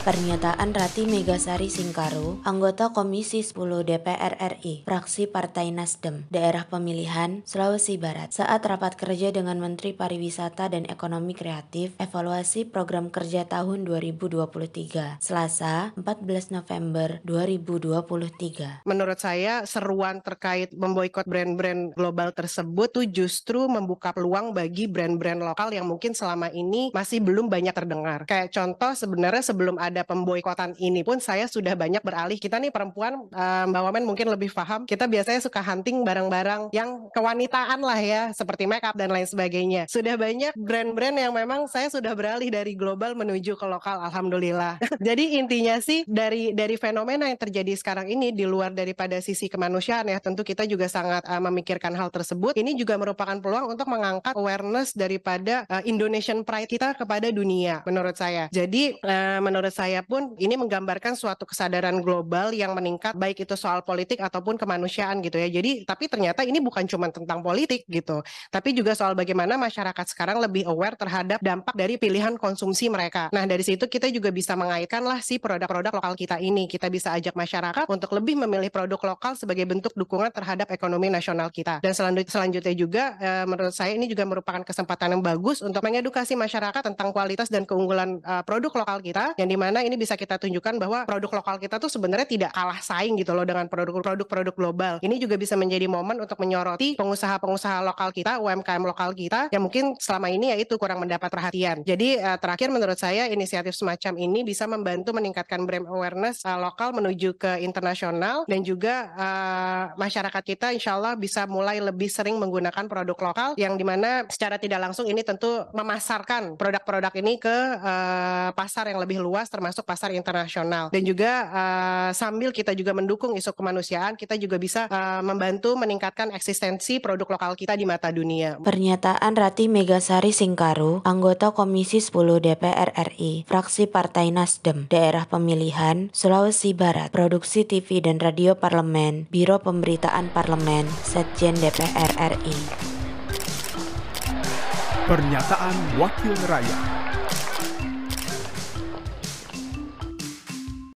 Pernyataan Rati Megasari Singkaru, anggota Komisi 10 DPR RI, fraksi Partai Nasdem, daerah pemilihan Sulawesi Barat, saat rapat kerja dengan Menteri Pariwisata dan Ekonomi Kreatif, evaluasi program kerja tahun 2023, Selasa 14 November 2023. Menurut saya, seruan terkait memboikot brand-brand global tersebut tuh justru membuka peluang bagi brand-brand lokal yang mungkin selama ini masih belum banyak terdengar. Kayak contoh sebenarnya sebelum ada ada pemboikotan ini pun saya sudah banyak beralih. Kita nih perempuan, uh, Mbak Wamen mungkin lebih paham. Kita biasanya suka hunting barang-barang yang kewanitaan lah ya, seperti make up dan lain sebagainya. Sudah banyak brand-brand yang memang saya sudah beralih dari global menuju ke lokal, alhamdulillah. Jadi intinya sih dari dari fenomena yang terjadi sekarang ini di luar daripada sisi kemanusiaan ya, tentu kita juga sangat uh, memikirkan hal tersebut. Ini juga merupakan peluang untuk mengangkat awareness daripada uh, Indonesian pride kita kepada dunia menurut saya. Jadi uh, menurut pun ini menggambarkan suatu kesadaran global yang meningkat baik itu soal politik ataupun kemanusiaan gitu ya. Jadi tapi ternyata ini bukan cuma tentang politik gitu, tapi juga soal bagaimana masyarakat sekarang lebih aware terhadap dampak dari pilihan konsumsi mereka. Nah, dari situ kita juga bisa mengaitkan lah si produk-produk lokal kita ini. Kita bisa ajak masyarakat untuk lebih memilih produk lokal sebagai bentuk dukungan terhadap ekonomi nasional kita. Dan selanjutnya juga eh, menurut saya ini juga merupakan kesempatan yang bagus untuk mengedukasi masyarakat tentang kualitas dan keunggulan eh, produk lokal kita yang di mana mana ini bisa kita tunjukkan bahwa produk lokal kita tuh sebenarnya tidak kalah saing gitu loh dengan produk-produk global. Ini juga bisa menjadi momen untuk menyoroti pengusaha-pengusaha lokal kita, UMKM lokal kita yang mungkin selama ini ya itu kurang mendapat perhatian. Jadi uh, terakhir menurut saya inisiatif semacam ini bisa membantu meningkatkan brand awareness uh, lokal menuju ke internasional dan juga uh, masyarakat kita insya Allah bisa mulai lebih sering menggunakan produk lokal yang di mana secara tidak langsung ini tentu memasarkan produk-produk ini ke pasar yang lebih luas termasuk pasar internasional dan juga uh, sambil kita juga mendukung isu kemanusiaan kita juga bisa uh, membantu meningkatkan eksistensi produk lokal kita di mata dunia. Pernyataan Rati Megasari Singkaru, anggota Komisi 10 DPR RI, fraksi Partai Nasdem, daerah pemilihan Sulawesi Barat, produksi TV dan radio Parlemen, Biro Pemberitaan Parlemen, Setjen DPR RI. Pernyataan Wakil Rakyat